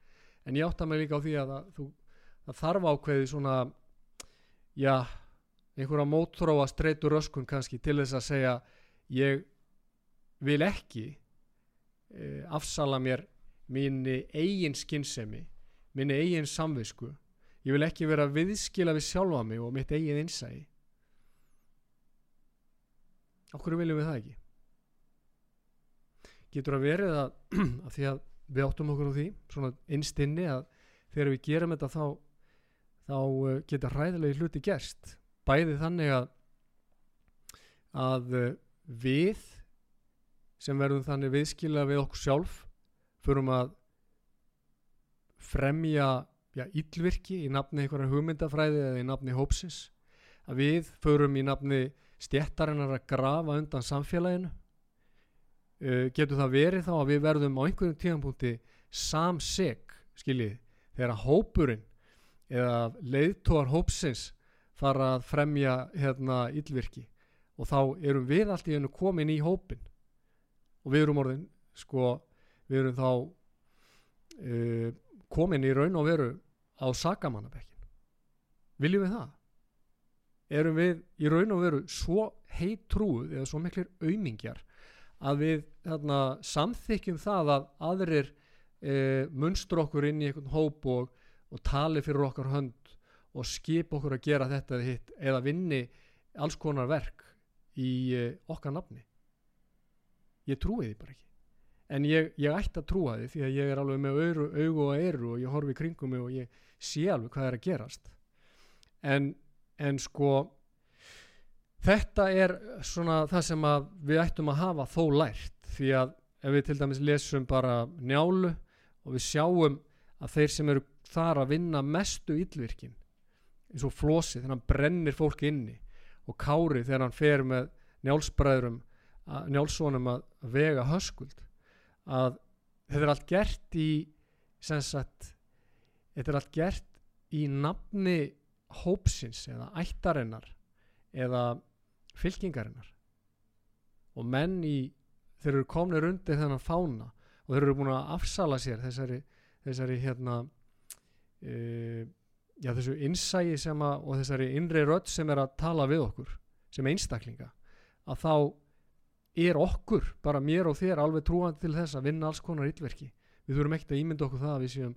En ég átta mig líka á því að það, þú, það þarf ákveði svona já, einhverja mótróa streytur öskun kannski til þess að segja ég vil ekki e, afsala mér minni eigin skinnsemi minni eigin samvisku. Ég vil ekki vera viðskila við sjálfa mig og mitt eigið innsæi. Okkur viljum við það ekki? Getur að verið að, að því að við áttum okkur á því svona innstinni að þegar við gerum þetta þá þá uh, getur hræðilegi hluti gerst bæði þannig að að uh, við sem verðum þannig viðskila við okkur sjálf förum að fremja já, íllvirki í nafni einhverja hugmyndafræði eða í nafni hópsins. Að við förum í nafni stjættarinnar að grafa undan samfélaginu. Uh, getur það verið þá að við verðum á einhverjum tíðanpunkti samseg skiljið þegar hópurinn eða leiðtóar hópsins fara að fremja hérna íllvirki og þá erum við allt í hennu komin í hópin og við erum orðin sko, við erum þá uh, komin í raun og veru á sakamannabekkin. Viljum við það? Erum við í raun og veru svo heitrúð eða svo miklir auðmingjar að við þarna, samþykjum það að aðrir e, munstur okkur inn í einhvern hóp og, og tali fyrir okkar hönd og skip okkur að gera þetta eða hitt eða vinni alls konar verk í e, okkar nafni. Ég trúi því bara ekki. En ég, ég ætti að trúa því því að ég er alveg með augu, augu og eru og ég horfi kringum mig og ég sé alveg hvað er að gerast. En, en sko þetta er svona það sem við ættum að hafa þó lært. Því að ef við til dæmis lesum bara njálu og við sjáum að þeir sem eru þar að vinna mestu yllvirkin eins og flosi þegar hann brennir fólk inni og kári þegar hann fer með njálsbræðurum njálssonum að vega höskuld að þetta er allt gert í sagt, þetta er allt gert í nafni hópsins eða ættarinnar eða fylkingarinnar. Og menn í þeir eru komnir undir þennan fána og þeir eru búin að afsala sér þessari, þessari hérna e, já þessu innsægi sem að og þessari innri rödd sem er að tala við okkur sem einstaklinga að þá er okkur, bara mér og þér alveg trúandi til þess að vinna alls konar yllverki við þurfum ekkert að ímynda okkur það að við séum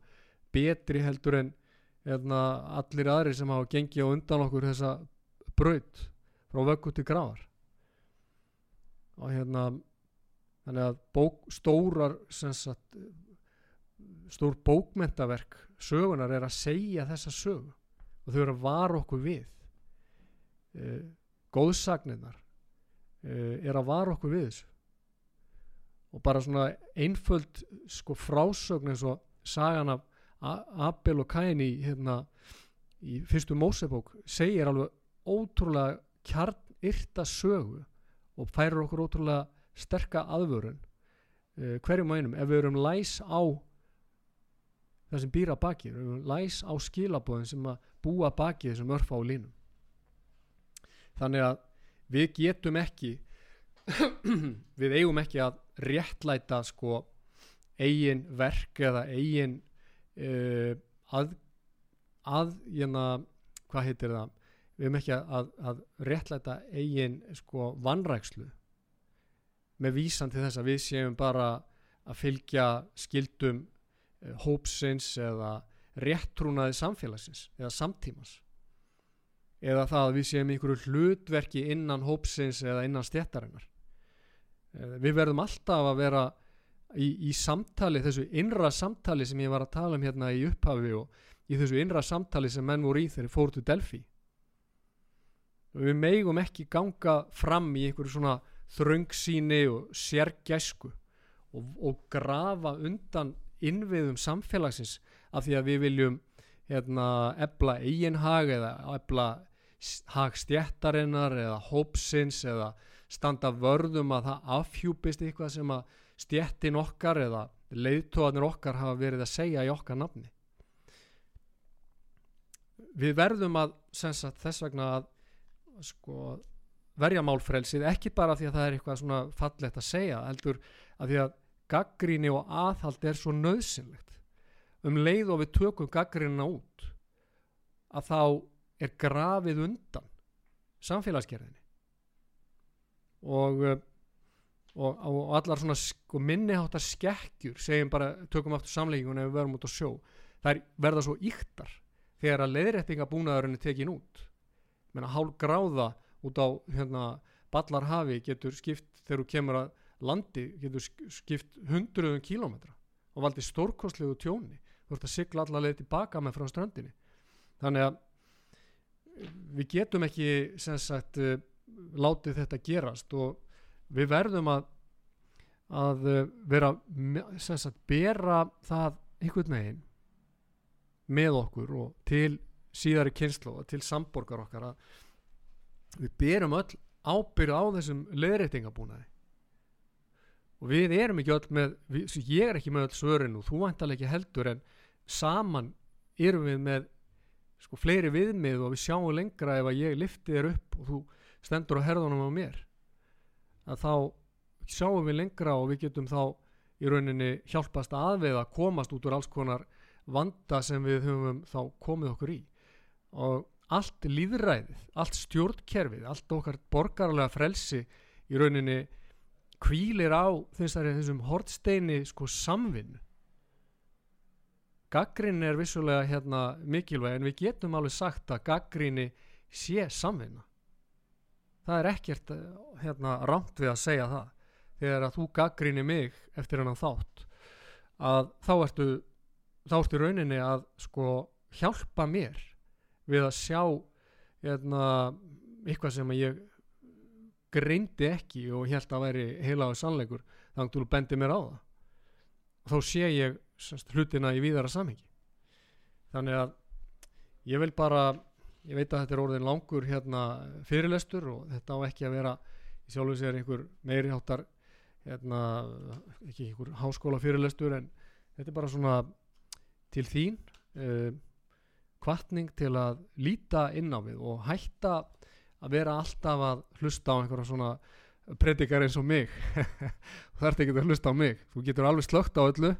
betri heldur en eðna, allir aðri sem hafa gengið á undan okkur þessa braut frá vöggu til gráðar og hérna þannig að bók, stórar sagt, stór bókmentaverk sögunar er að segja þessa sögu. Og þau eru að vara okkur við. E, góðsagninnar Eh, er að vara okkur við þessu. Og bara svona einföld sko frásögn eins og sagan af Abel og Kain í, hérna, í fyrstu Mósebók segir alveg ótrúlega kjarnirta sögu og færir okkur ótrúlega sterka aðvörun uh, hverjum og einum. Ef við erum læs á það sem býra baki. Læs á skilabóðin sem að búa baki þessum örfa á línum. Þannig að við getum ekki við eigum ekki að réttlæta sko eigin verk eða eigin uh, að að, jæna, hvað heitir það? Við hefum ekki að, að réttlæta eigin sko vannrækslu með vísan til þess að við séum bara að fylgja skildum hópsins eða réttrúnaði samfélagsins eða samtímas eða það að við séum einhverju hlutverki innan hópsins eða innan stjættarinnar eh, við verðum alltaf að vera í, í samtali, þessu innra samtali sem ég var að tala um hérna í upphafi og í þessu innra samtali sem menn voru í þegar fór til Delphi. Við megum ekki ganga fram í einhverju svona þröngsíni og sérgæsku og, og grafa undan innviðum samfélagsins af því að við viljum hérna ebla eiginhag eða ebla hag stjættarinnar eða hópsins eða standa vörðum að það afhjúpist eitthvað sem að stjættin okkar eða leiðtóðanir okkar hafa verið að segja í okkar nafni. Við verðum að sagt, þess vegna að sko, verja málfrelsið ekki bara því að það er eitthvað svona fallegt að segja heldur að því að gaggríni og aðhald er svo nöðsynlegt um leið og við tökum gaggrínina út að þá er grafið undan samfélagsgerðinni. Og, eh, og, og allar svona sko, minniháttar skekkjur segjum bara, tökum aftur samlegginguna ef við verðum út á sjó er, verða svo yktar þegar að leiðrættingabúnaðurinn er tekin út. Menna hálf gráða út á hérna ballarhafi getur skipt þegar þú kemur að landi getur sk- skipt hundruðum kílómetra og valdi stórkostlegu tjóni. Þú ert að sigla allar leið tilbaka með frá strandinni þannig að við getum ekki sem sagt eh, látið þetta gerast og við verðum að að eh, vera sem sagt bera það einhvern veginn með okkur og til síðari kynslu og til samborgar okkar að við berum öll ábyrð á þessum leiðréttingabúnaði og við erum ekki öll með við, ég er ekki með öll svörin og þú vantalega ekki heldur en saman erum við með sko fleiri viðmið og við sjáum lengra ef að ég lifti þér upp og þú stendur á herðunum á mér að þá sjáum við lengra og við getum þá í rauninni hjálpast aðveið að komast út úr alls konar vanda sem við höfum þá komið okkur í. Og allt líðræðið, allt stjórnkerfið allt okkar borgarlega frelsi í rauninni kvílir á þessari þessum hortsteini sko samvinn gaggrinni er vissulega hérna mikilvæg en við getum alveg sagt að gaggrinni sé samvinna. Það er ekkert eh, hérna rámt við að segja það. Þegar að þú gaggrinni mig eftir hennan þátt að þá ertu þá ertu rauninni að sko hjálpa mér við að sjá hérna, eitthvað sem ég greindi ekki og held að væri heilaðu sannleikur þannig að þú bendi mér á það. Og þá sé ég semst, hlutina í víðara samhengi. Þannig að ég vil bara ég veit að þetta er orðin langur hérna fyrirlestur og þetta á ekki að vera í sjálfu sér einhver meiri háttar hérna, ekki einhver háskóla fyrirlestur en þetta er bara svona til þín uh, kvartning til að líta inn á við og hætta að vera alltaf að hlusta á einhverja svona predikar eins og mig. Þú þarft ekki að hlusta á mig. Þú getur alveg slögt á öllu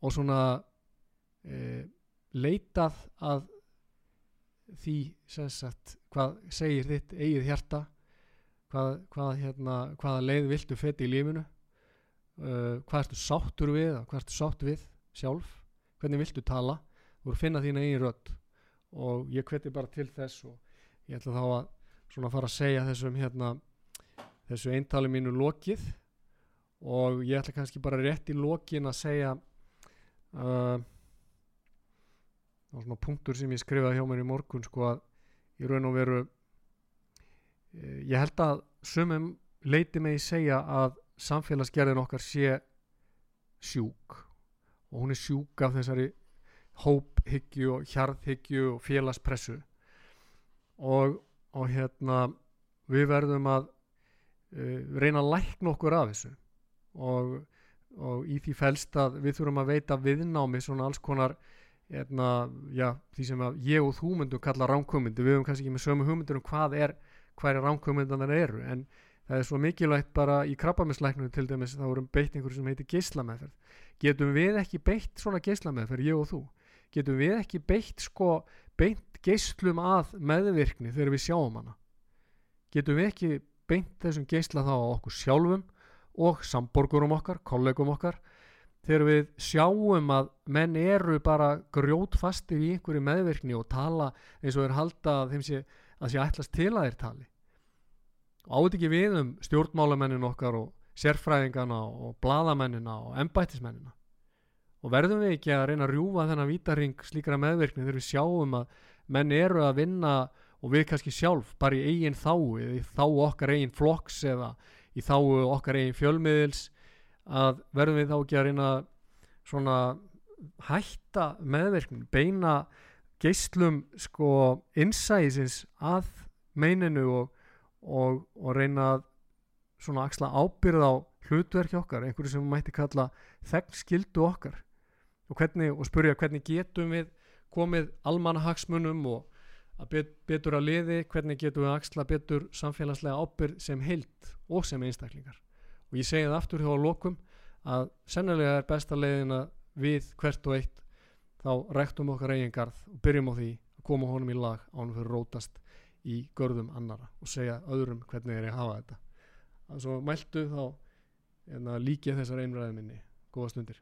og svona uh, leitað að því sagt hvað segir þitt eigið hjarta hvað, hvað, hérna, hvaða leið viltu feti í lífinu uh, hvað ertu sáttur við hvað ertu sáttur við sjálf hvernig viltu tala og finna þína eigin rödd. Og ég hveti bara til þess og ég ætla þá að svona fara að segja þessum hérna þessu eintali mínu lokið. Og ég ætla kannski bara rétt í lokin að segja uh, svona punktur sem ég skrifaði hjá mér í morgun sko að í raun og veru eh, ég held að sumum leiti mig segja að samfélagsgerðin okkar sé sjúk. Og hún er sjúk af þessari hóphyggju og hjarðhyggju og félagspressu. Og, og hérna við verðum að uh, reyna að lækna okkur af þessu. Og, og í því felst að við þurfum að veita viðnámi svona alls konar hérna, já, því sem að ég og þú myndum kalla ránkvömyndu, við höfum kannski ekki með sömu hugmyndur um hvað er, hvað er ránkvömyndanar eru, en það er svo mikilvægt bara í krabbaminslæknum til dæmis þá erum beitt einhverju sem heitir geislameðferð. Getum við ekki beitt svona geislameðferð ég og þú, getum við ekki beitt sko, beitt geislum að meðvirkni þegar við sjáum hana. Getum við ekki beint þessum geisla þá á okkur sjálfum og samborgurum okkar, kollegum okkar? Þegar við sjáum að menn eru bara grjótfastir í einhverju meðvirkni og tala eins og er halda að þeim sé að sé ætlast til að þeir tali. Átt ekki við um stjórnmálamennin okkar og sérfræðingana og bladamennina og embættismennina? Og verðum við ekki að reyna að rjúfa þennan vítaring slíkra meðvirkni þegar við sjáum að menn eru að vinna og við kannski sjálf bara í eigin þáu eða í þáu okkar eigin flokks eða í þáu okkar eigin fjölmiðils að verðum við þá ekki að reyna svona hætta meðverknin, beina geislum sko innsæðisins að meininu og, og, og reyna að svona axla ábyrð á hlutverki okkar, einhverju sem mætti kalla þegn skildu okkar. Og, hvernig, og spurja hvernig getum við komið almanahagsmunum og að bet, betur að liði, hvernig getum við axla betur samfélagslega ábyrð sem heilt og sem einstaklingar? Og ég segi það aftur hjá lokum að sennilega er besta leiðin að við hvert og eitt þá rektum okkar eigin garð og byrjum á því að koma honum í lag ánum fyrir rótast í görðum annara og segja öðrum hvernig er ég að hafa þetta. Að svo mæltu þá líkja þessar einræði minni. Góða stundir